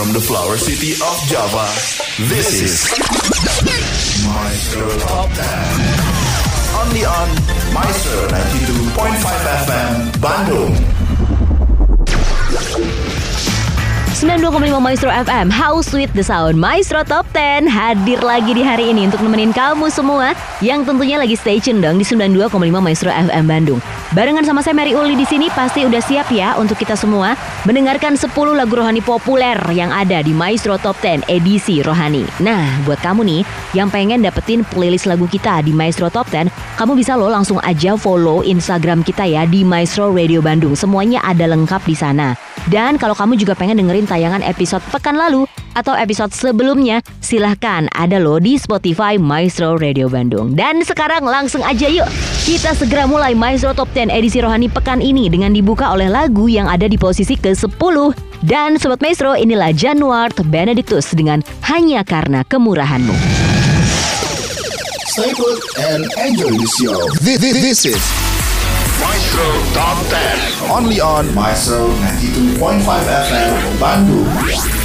from the flower city of Java, this is Maestro Top 10. Only on Maestro 92.5 FM, Bandung. 92,5 Maestro FM How Sweet the Sound Maestro Top 10 hadir lagi di hari ini untuk nemenin kamu semua yang tentunya lagi stay tune dong di 92,5 Maestro FM Bandung. Barengan sama saya Mary Uli di sini pasti udah siap ya untuk kita semua mendengarkan 10 lagu rohani populer yang ada di Maestro Top 10 edisi rohani. Nah, buat kamu nih yang pengen dapetin playlist lagu kita di Maestro Top 10, kamu bisa lo langsung aja follow Instagram kita ya di Maestro Radio Bandung. Semuanya ada lengkap di sana. Dan kalau kamu juga pengen dengerin tayangan episode pekan lalu atau episode sebelumnya, silahkan ada loh di Spotify Maestro Radio Bandung. Dan sekarang langsung aja yuk, kita segera mulai Maestro Top 10 edisi Rohani pekan ini dengan dibuka oleh lagu yang ada di posisi ke-10. Dan Sobat Maestro, inilah Januar Benedictus dengan Hanya Karena Kemurahanmu. Stay put and enjoy the show. This, this, this is Maestro Top 10. Only on Maestro 92.5 FM, Bandung.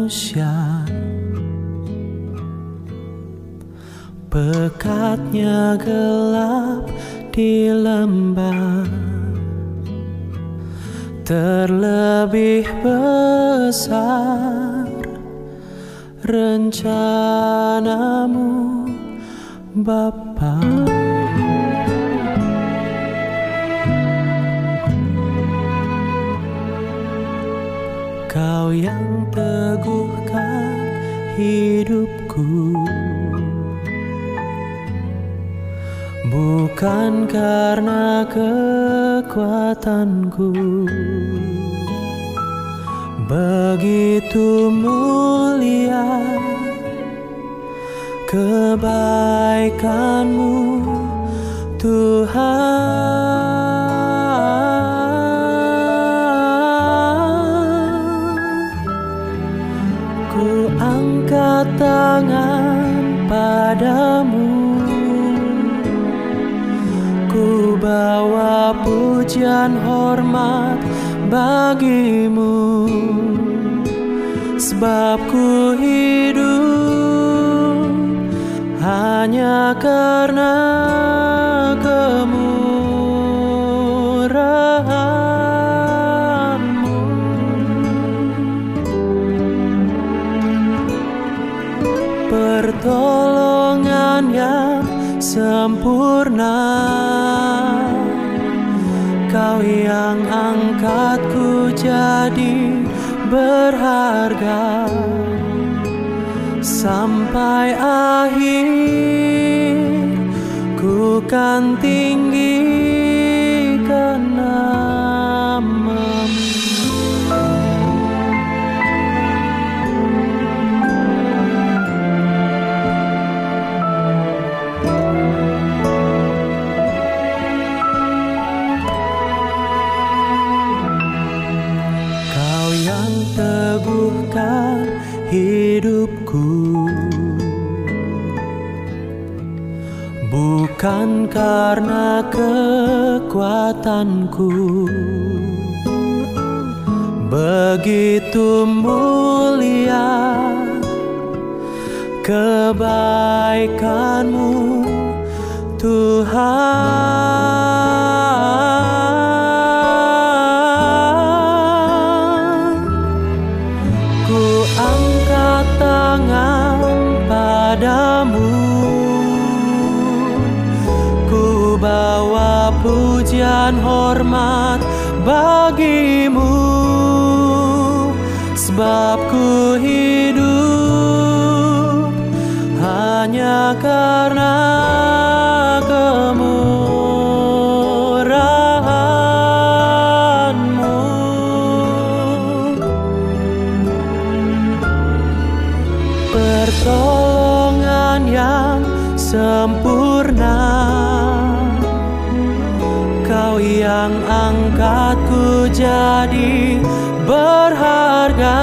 Manusia Pekatnya gelap di lembah Terlebih besar rencanamu Bapa. Kau yang hidupku. Bukan karena kekuatanku. Begitu mulia Kebaikanmu Tuhan Ku bawa pujian hormat bagimu. Sebab ku hidup hanya karena kemurahanmu. Pertolongan yang sempurna yang angkatku jadi berharga. Sampai akhir ku kan tinggikan Bukan karena kekuatanku. Begitu mulia kebaikanmu Tuhan pujian hormat bagimu. Sebab ku hidup hanya karena jadi berharga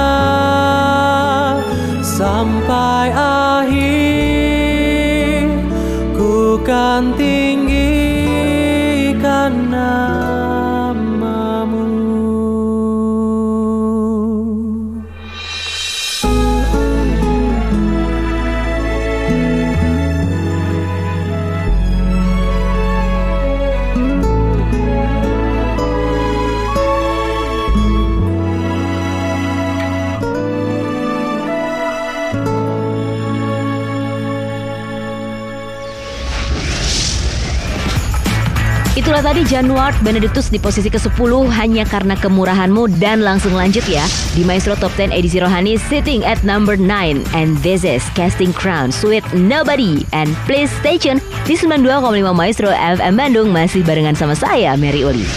tadi Januar Benedictus di posisi ke-10 hanya karena kemurahanmu dan langsung lanjut ya di Maestro Top 10 edisi Rohani sitting at number 9 and this is Casting Crowns with Nobody and please stay tune di 92,5 Maestro FM Bandung masih barengan sama saya Mary Uli.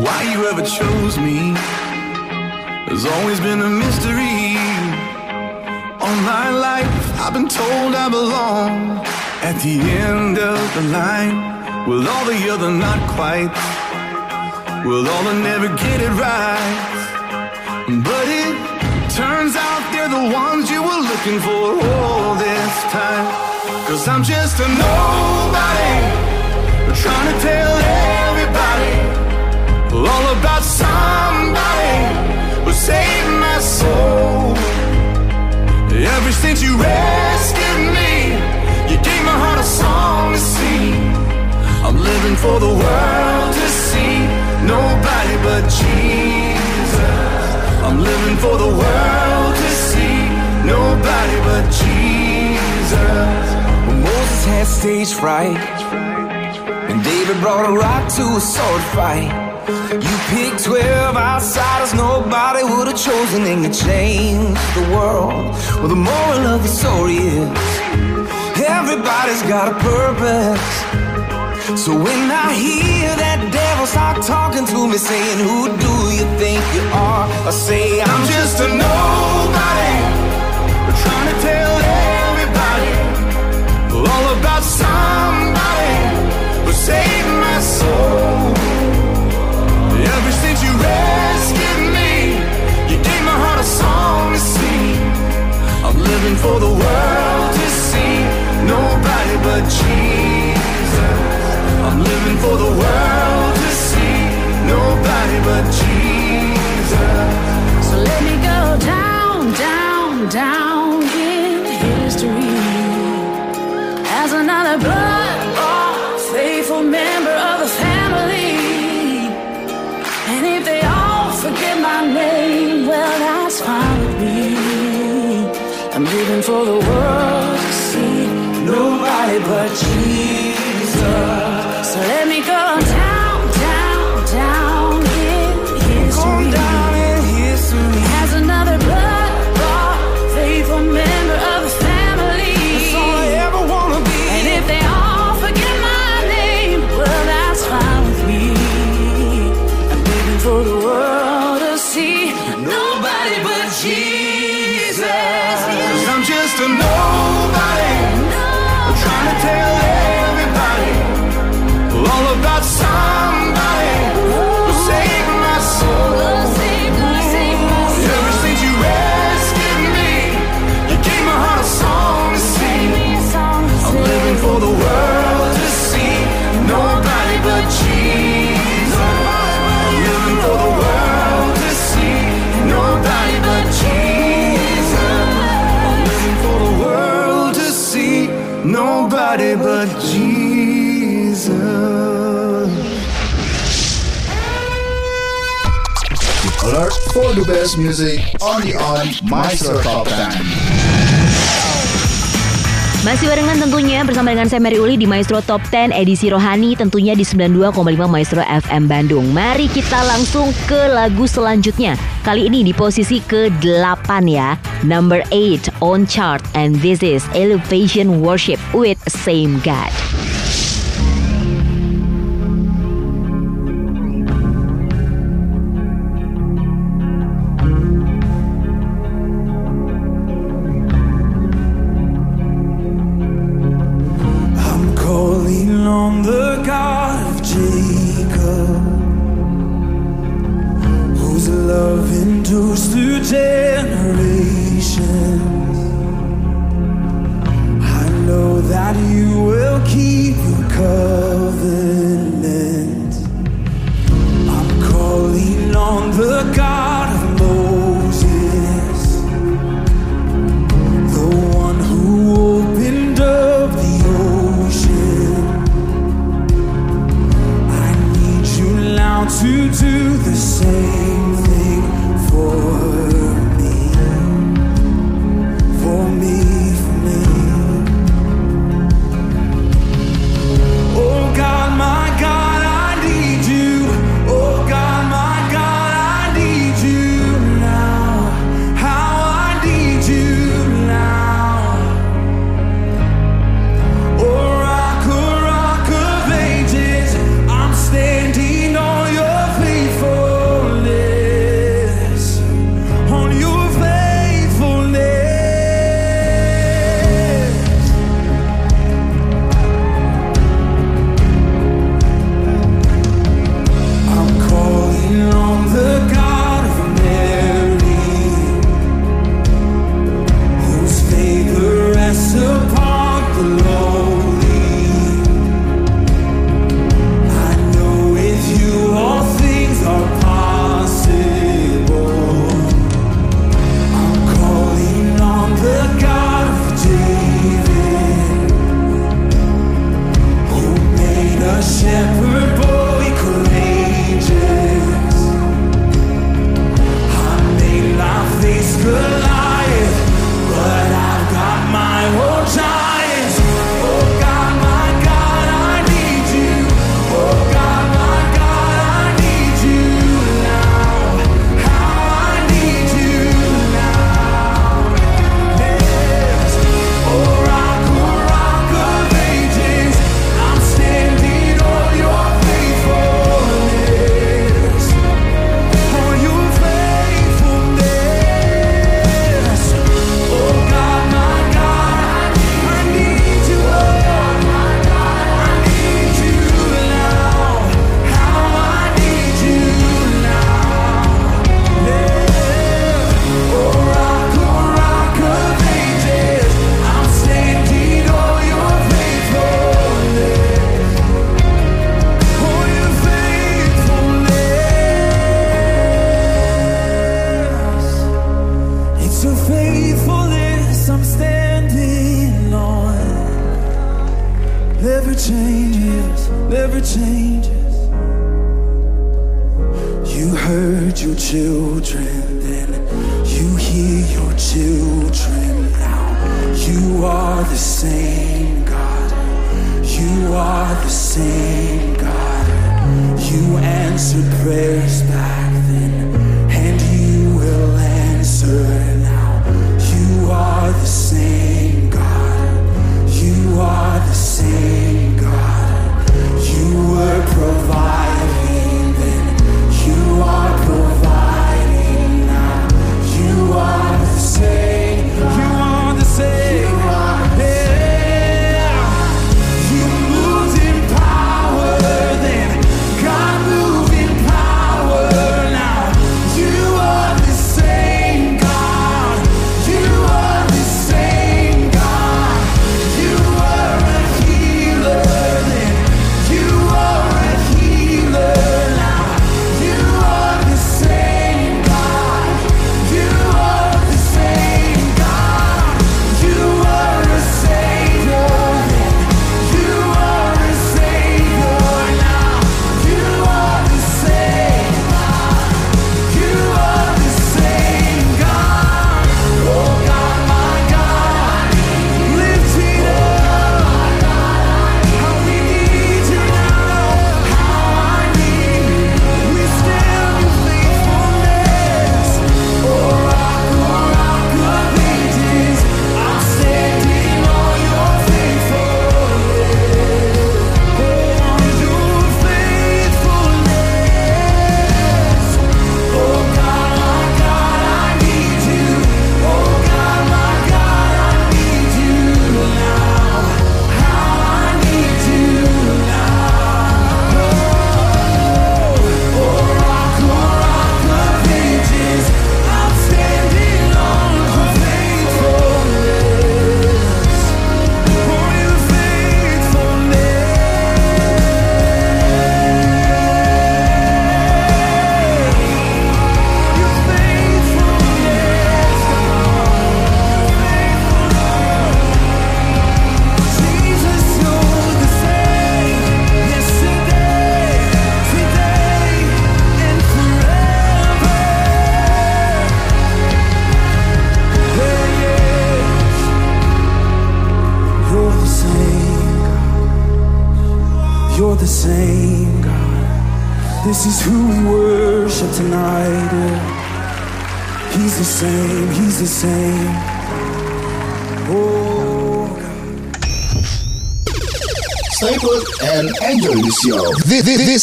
Why you ever chose me has always been a mystery. All my life, I've been told I belong at the end of the line. With all the other not quite, with all the never get it right. But it turns out they're the ones you were looking for all this time. Cause I'm just a nobody, trying to tell everybody all about somebody who saved my soul. Ever since you rescued me, you gave my heart a song to sing. I'm living for the world to see nobody but Jesus. I'm living for the world to see nobody but Jesus. When Moses had stage fright, and David brought a rock to a sword fight. You picked 12 outsiders nobody would have chosen, and you changed the world. Well, the moral of the story is everybody's got a purpose. So when I hear that devil start talking to me, saying, Who do you think you are? I say, I'm just a nobody. trying to tell For the best music only on Maestro Top 10. Masih barengan tentunya bersama dengan saya Mary Uli di Maestro Top 10 edisi Rohani tentunya di 92,5 Maestro FM Bandung. Mari kita langsung ke lagu selanjutnya. Kali ini di posisi ke-8 ya. Number 8 on chart and this is Elevation Worship with Same God. To do the same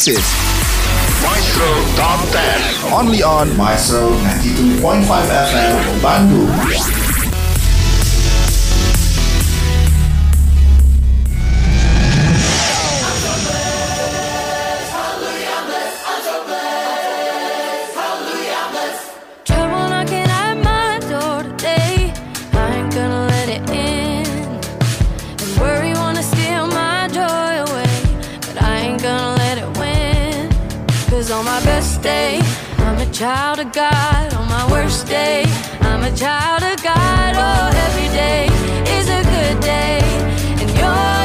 This Maestro Top 10 only on Maestro 92.5 FM Bandung. Cause on my best day, I'm a child of God. On my worst day, I'm a child of God. Oh, every day is a good day. And you're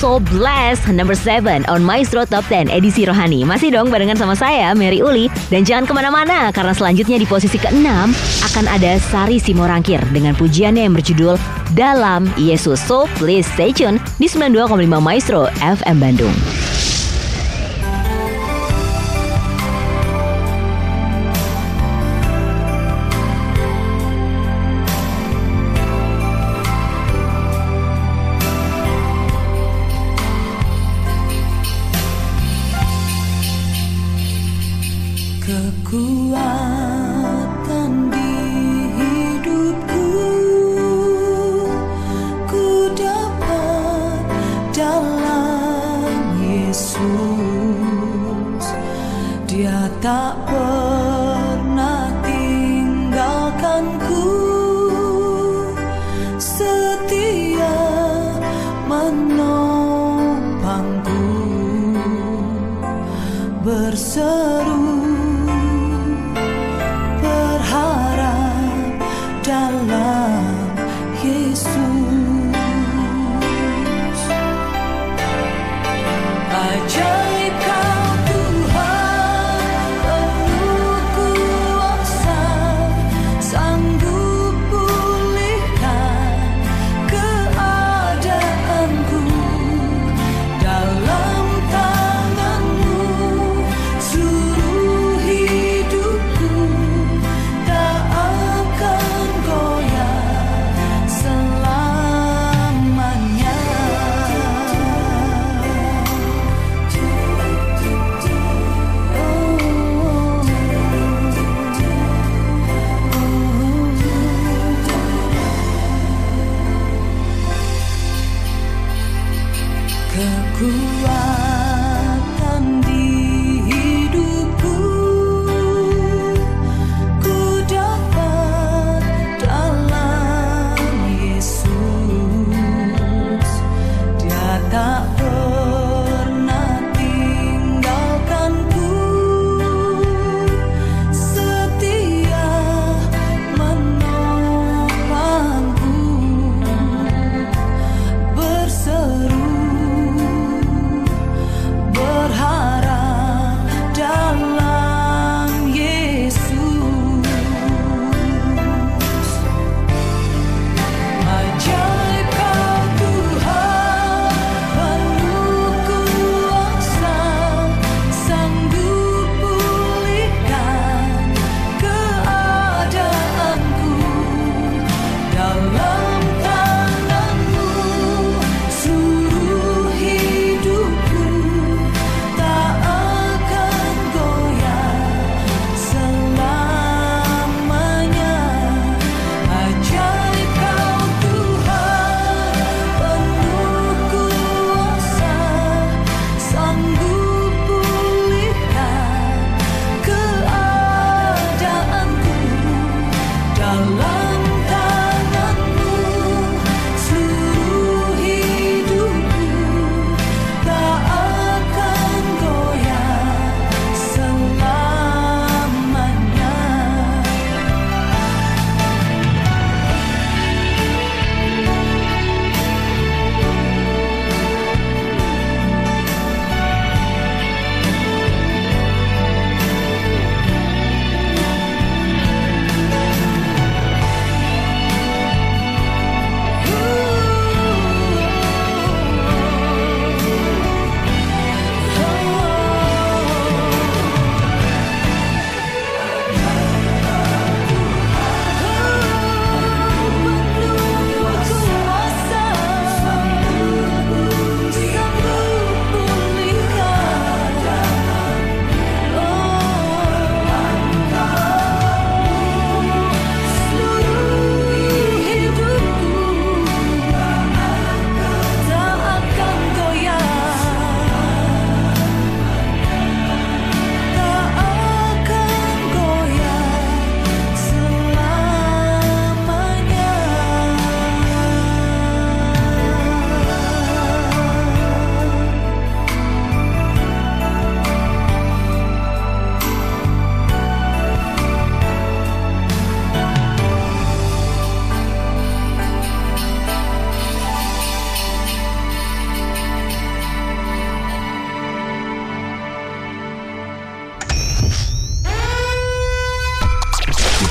So Blessed number 7 on Maestro Top 10 edisi Rohani. Masih dong barengan sama saya Mary Uli dan jangan ke mana-mana karena selanjutnya di posisi ke-6 akan ada Sari Simorangkir dengan pujiannya yang berjudul Dalam Yesus. So please stay tune di 92,5 Maestro FM Bandung.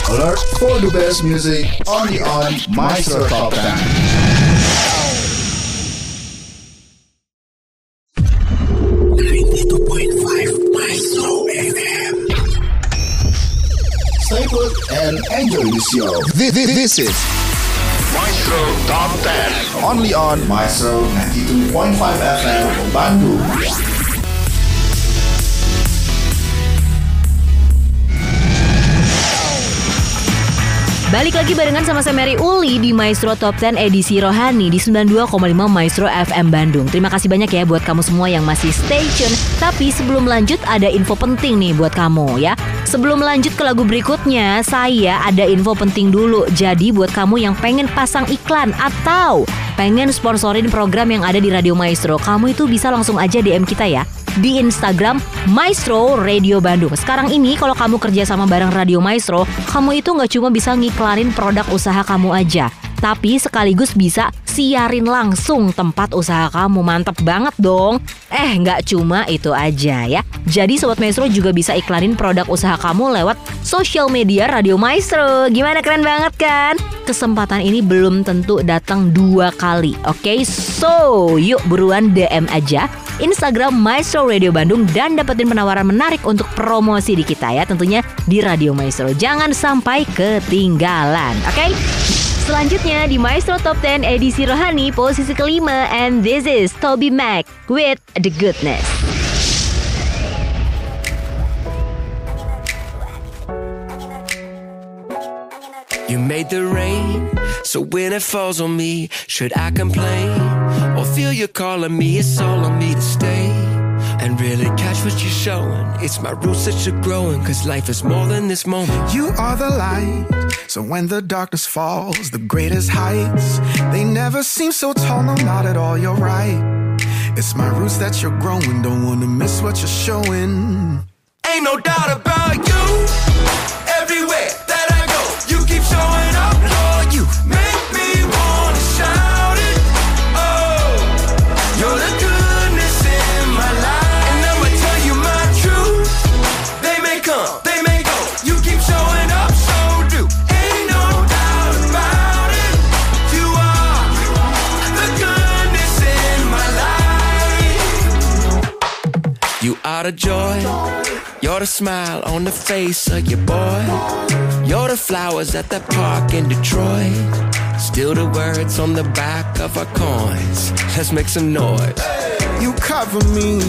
For the best music only on Maestro Top 10. Stay put and enjoy the show. This, this, this is Maestro Top 10 only on Maestro 92.5 FM Bandung. Balik lagi barengan sama saya Mary Uli di Maestro Top 10 edisi Rohani di 92,5 Maestro FM Bandung. Terima kasih banyak ya buat kamu semua yang masih stay tune. Tapi sebelum lanjut ada info penting nih buat kamu ya. Sebelum lanjut ke lagu berikutnya, saya ada info penting dulu. Jadi buat kamu yang pengen pasang iklan atau pengen sponsorin program yang ada di Radio Maestro, kamu itu bisa langsung aja DM kita ya di Instagram Maestro Radio Bandung. Sekarang ini kalau kamu kerja sama bareng Radio Maestro, kamu itu nggak cuma bisa ngiklanin produk usaha kamu aja, tapi sekaligus bisa siarin langsung tempat usaha kamu. Mantep banget dong. Eh, nggak cuma itu aja ya. Jadi Sobat Maestro juga bisa iklanin produk usaha kamu lewat sosial media Radio Maestro. Gimana keren banget kan? Kesempatan ini belum tentu datang dua kali. Oke, so yuk buruan DM aja Instagram Maestro Radio Bandung dan dapetin penawaran menarik untuk promosi di kita ya tentunya di Radio Maestro. Jangan sampai ketinggalan, oke? Selanjutnya di Maestro Top 10 edisi Rohani posisi kelima and this is Toby Mac with The Goodness. You made the rain, so when it falls on me, should I complain? Or feel you calling me? It's all on me to stay. And really catch what you're showing. It's my roots that you're growing, cause life is more than this moment. You are the light. So when the darkness falls, the greatest heights, they never seem so tall. No, not at all. You're right. It's my roots that you're growing. Don't wanna miss what you're showing. Ain't no doubt about you. Are the joy. You're the smile on the face of your boy. You're the flowers at the park in Detroit. Still the words on the back of our coins. Let's make some noise. You cover me,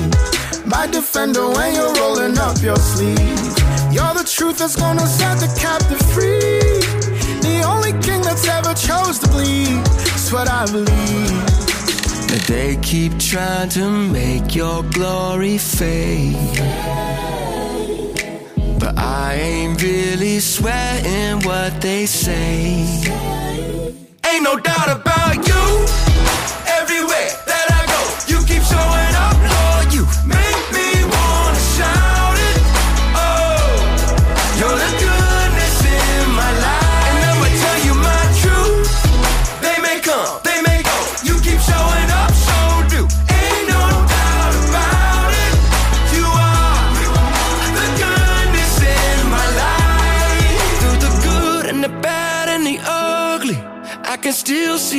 my defender when you're rolling up your sleeve. You're the truth that's gonna set the captive free. The only king that's ever chose to bleed. It's what I believe. They keep trying to make your glory fade. But I ain't really sweating what they say. Ain't no doubt about you. Everywhere that I go, you keep showing up, Lord. You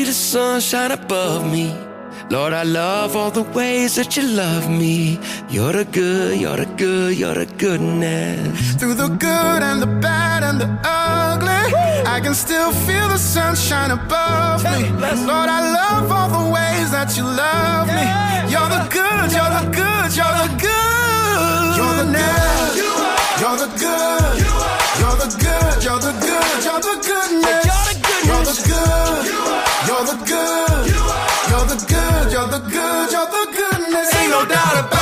see the sunshine above me. Lord, I love all the ways that you love me. You're the good, you're the good, you're the goodness. Through the good and the bad and the ugly, I can still feel the sunshine above me. Lord, I love all the ways that you love me. You're the good, you're the good, you're the good. You're the good, you're the good, you're the good, you're the good, you're the goodness. You're the good, you're the good, you're the good, you're the good, you're the goodness. Ain't no doubt about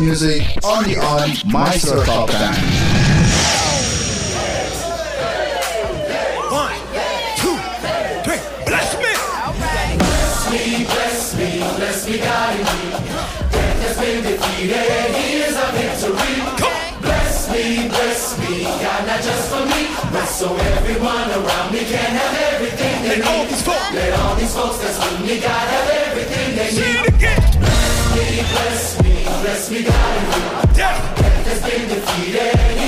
music only on my circle Band. Bless me, God. Death has been defeated. Here's victory. Bless me, bless me, God, not just for me, so everyone around me can have everything they Let need. All these folks. Let all these folks that's with me, God, have everything they need. It again. Bless me, bless me, bless me, God. Death has been defeated.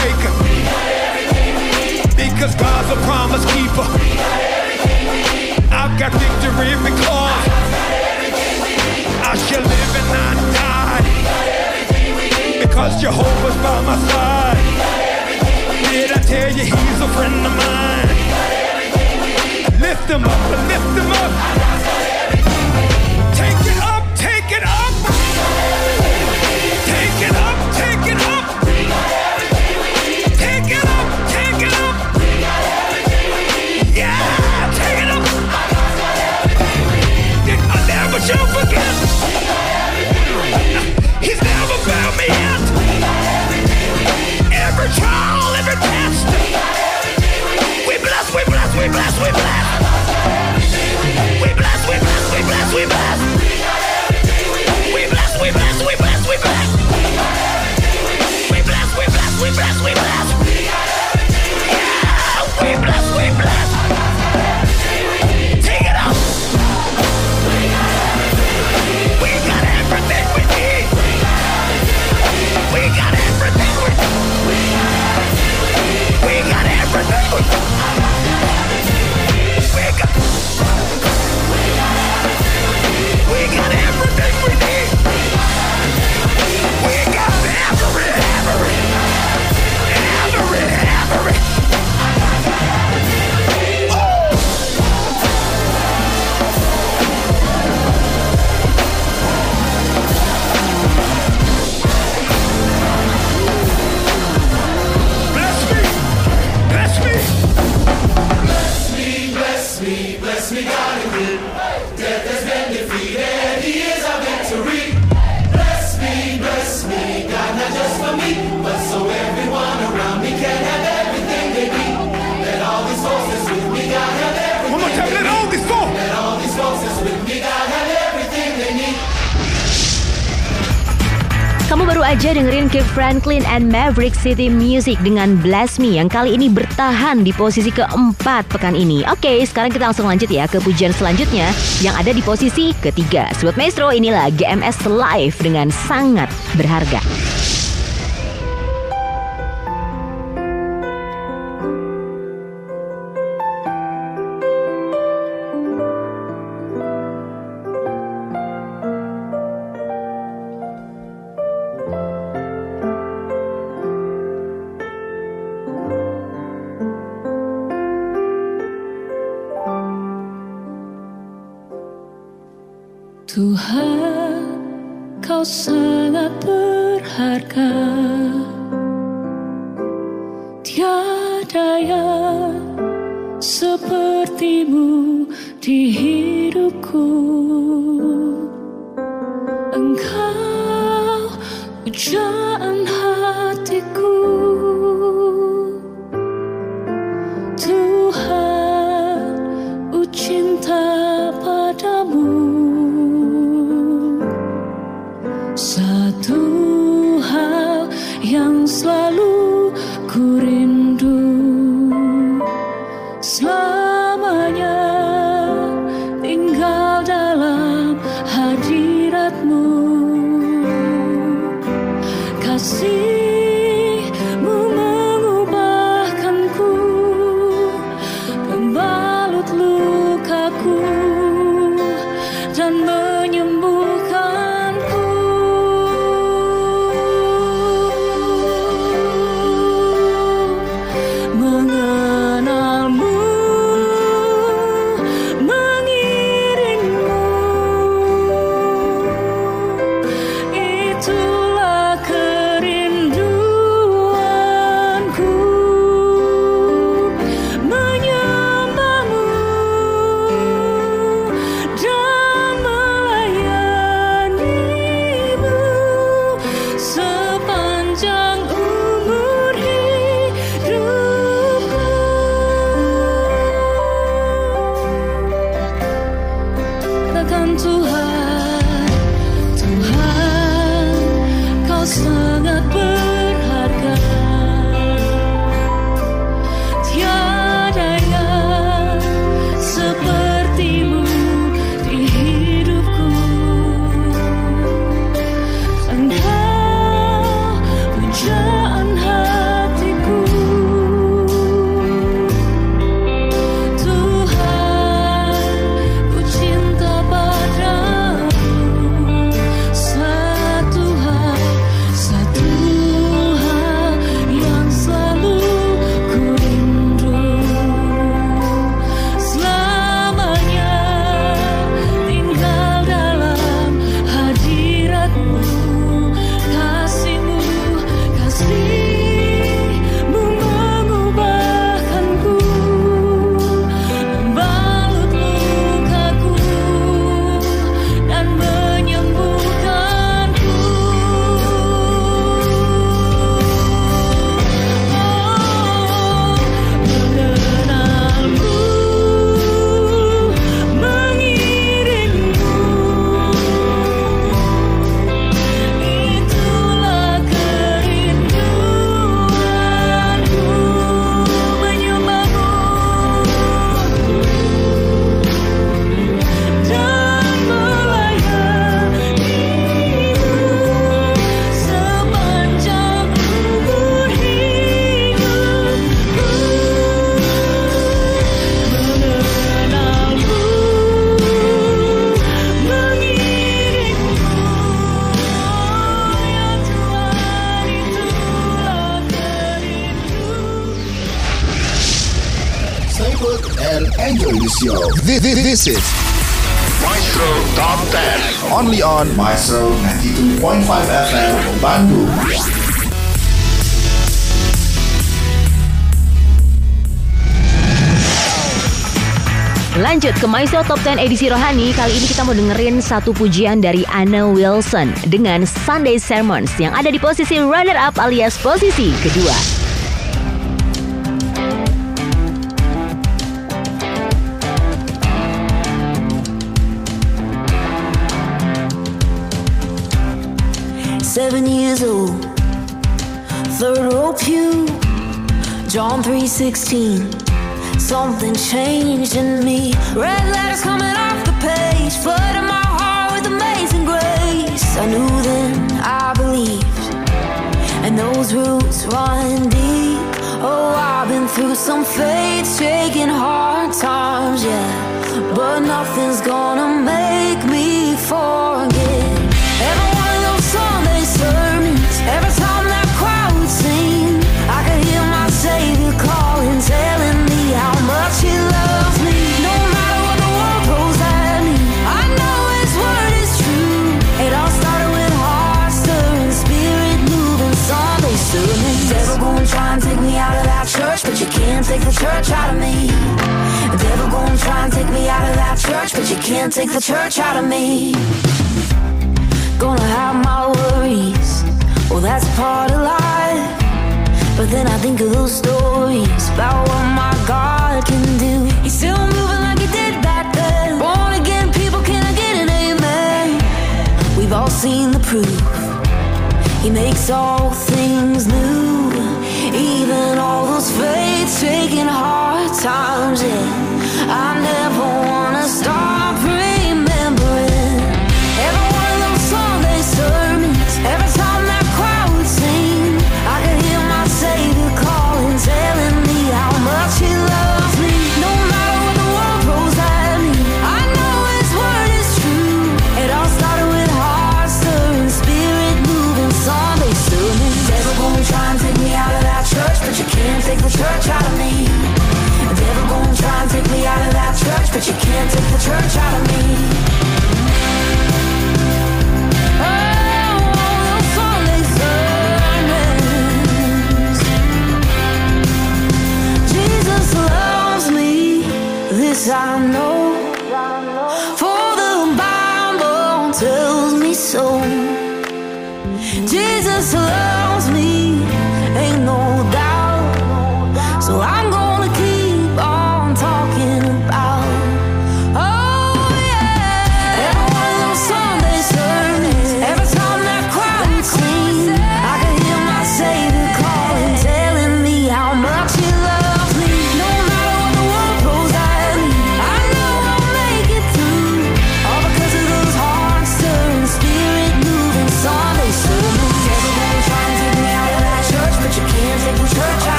Forsaken. Because God's a promise keeper. I've got victory because I shall live and not die. Because Jehovah's by my side. Did I tell you he's a friend of mine? Lift him up, lift him up. Bless, we bless, we bless. We bless, we bless, we bless, we bless. We bless, we bless, we bless, we bless. We bless, we bless, we bless, we. Yeah, we bless, we bless. Take it up. We got everything we need. We got everything we We got everything we We got everything Franklin and Maverick City Music dengan Bless Me yang kali ini bertahan di posisi keempat pekan ini. Oke, sekarang kita langsung lanjut ya ke pujian selanjutnya yang ada di posisi ketiga. Sobat Maestro, inilah GMS Live dengan sangat berharga. Sepertimu di hidupku This, is Maestro Top 10. only on Maestro 92.5 FM Bandung. Lanjut ke Maestro Top 10 edisi Rohani Kali ini kita mau dengerin satu pujian dari Anna Wilson Dengan Sunday Sermons Yang ada di posisi runner up alias posisi kedua John 3:16. Something changed in me. Red letters coming off the page, flooding my heart with amazing grace. I knew then, I believed, and those roots run deep. Oh, I've been through some faith-shaking hard times, yeah, but nothing's gonna make out of me. The devil gonna try and take me out of that church, but you can't take the church out of me. Gonna have my worries, well, that's part of life. But then I think of those stories about what my God can do. He's still moving like he did back then. Born again, people, can I get an amen? We've all seen the proof. He makes all things new, those faith taking hard times. Yeah, I never wanna stop but you can't take the church out of me.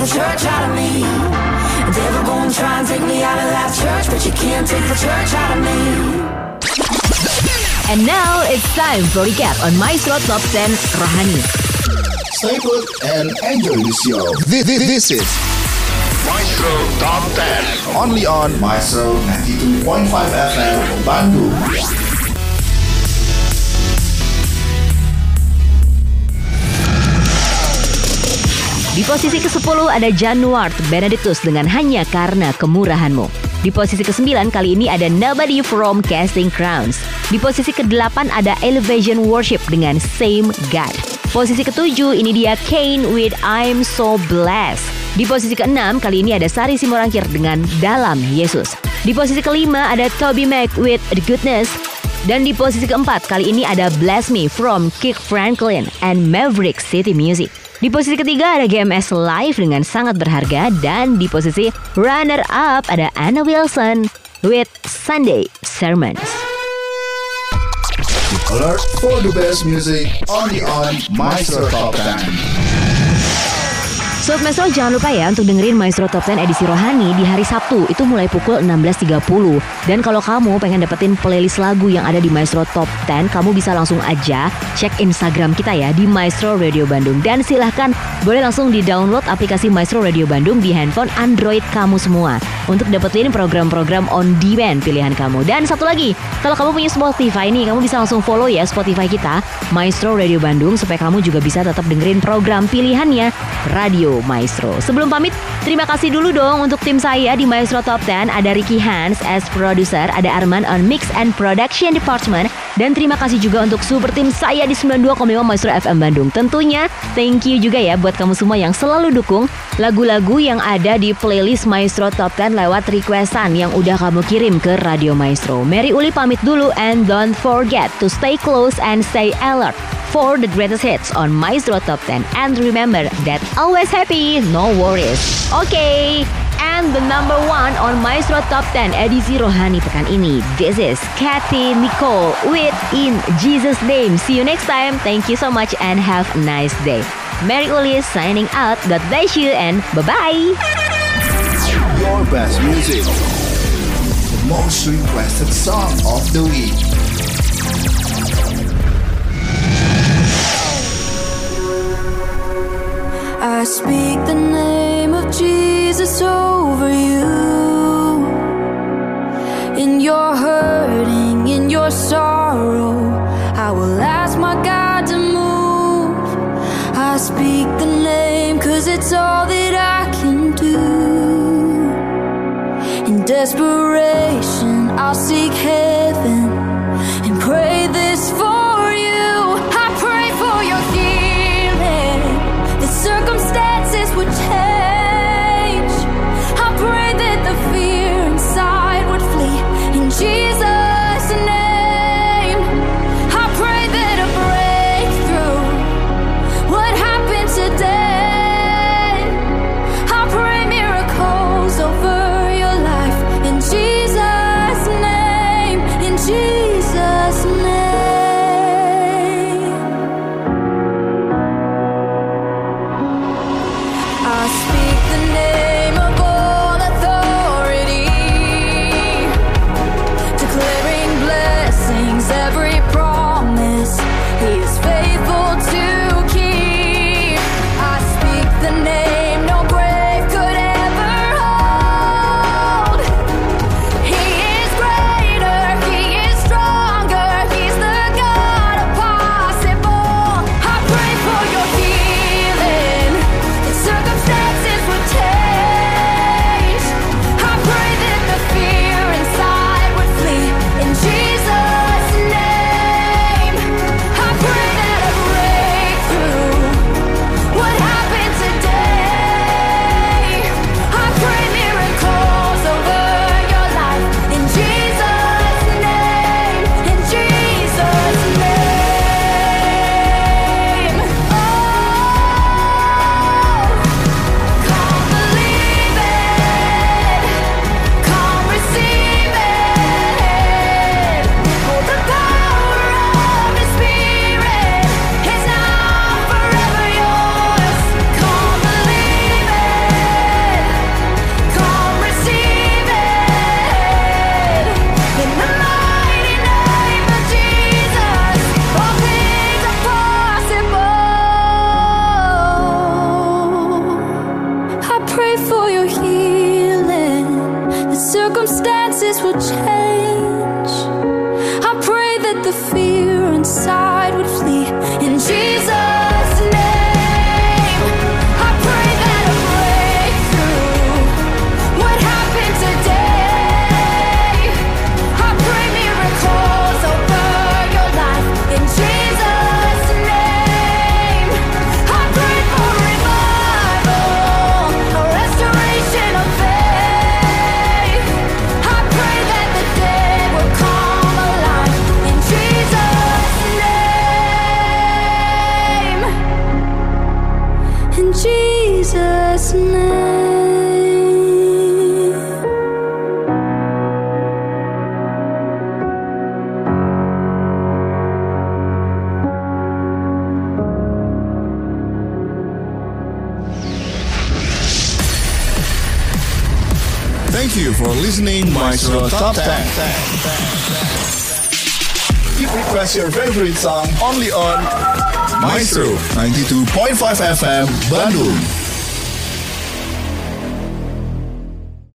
The church out of me. Devil gonna try and take me out of that church, but you can't take the church out of me. And now it's time for recap on Maestro Top 10 Rohani. Stay put and enjoy the show. This, this, this is Maestro Top 10. only on Maestro 92.5 FM Bandung. Di posisi ke-10 ada Januart Benedictus dengan Hanya Karena Kemurahanmu. Di posisi ke-9 kali ini ada Nobody from Casting Crowns. Di posisi ke-8 ada Elevation Worship dengan Same God. Posisi ke-7 ini dia Kane with I'm So Blessed. Di posisi ke-6 kali ini ada Sari Simorangkir dengan Dalam Yesus. Di posisi ke-5 ada Toby Mac with The Goodness. Dan di posisi keempat kali ini ada Bless Me from Kick Franklin and Maverick City Music. Di posisi ketiga ada GMS Live dengan sangat berharga dan di posisi runner up ada Anna Wilson with Sunday Sermons. For the best music only on Maestro Top 10. Sobat Maestro jangan lupa ya untuk dengerin Maestro Top 10 edisi Rohani di hari Sabtu. Itu mulai pukul 16.30 Dan kalau kamu pengen dapetin playlist lagu yang ada di Maestro Top 10 Kamu bisa langsung aja cek Instagram kita ya di Maestro Radio Bandung. Dan silahkan boleh langsung di download aplikasi Maestro Radio Bandung di handphone Android kamu semua. Untuk dapetin program-program on demand pilihan kamu. Dan satu lagi, kalau kamu punya Spotify nih kamu bisa langsung follow ya Spotify kita Maestro Radio Bandung Supaya kamu juga bisa tetap dengerin program pilihannya Radio Maestro. Sebelum pamit, terima kasih dulu dong untuk tim saya di Maestro Top 10. Ada Ricky Hans as producer, ada Arman on Mix and Production Department, dan terima kasih juga untuk super tim saya di 92,5 Maestro FM Bandung. Tentunya, thank you juga ya buat kamu semua yang selalu dukung lagu-lagu yang ada di playlist Maestro Top 10 lewat requestan yang udah kamu kirim ke Radio Maestro. Mary Uli pamit dulu and don't forget to stay close and stay alert for the greatest hits on Maestro Top 10. And remember that always happy, no worries. Okay, and the number one on Maestro Top 10 edisi Rohani pekan ini. This is Kathy Nicole with In Jesus Name. See you next time. Thank you so much and have a nice day. Mary Uli signing out. God bless you and bye-bye. Your best music. The Most requested song of the week. I speak the name of Jesus over you. In your hurting, in your sorrow, I will ask my God to move. I speak the name, cause it's all that I can do. In desperation, I'll seek help. FM Bandung.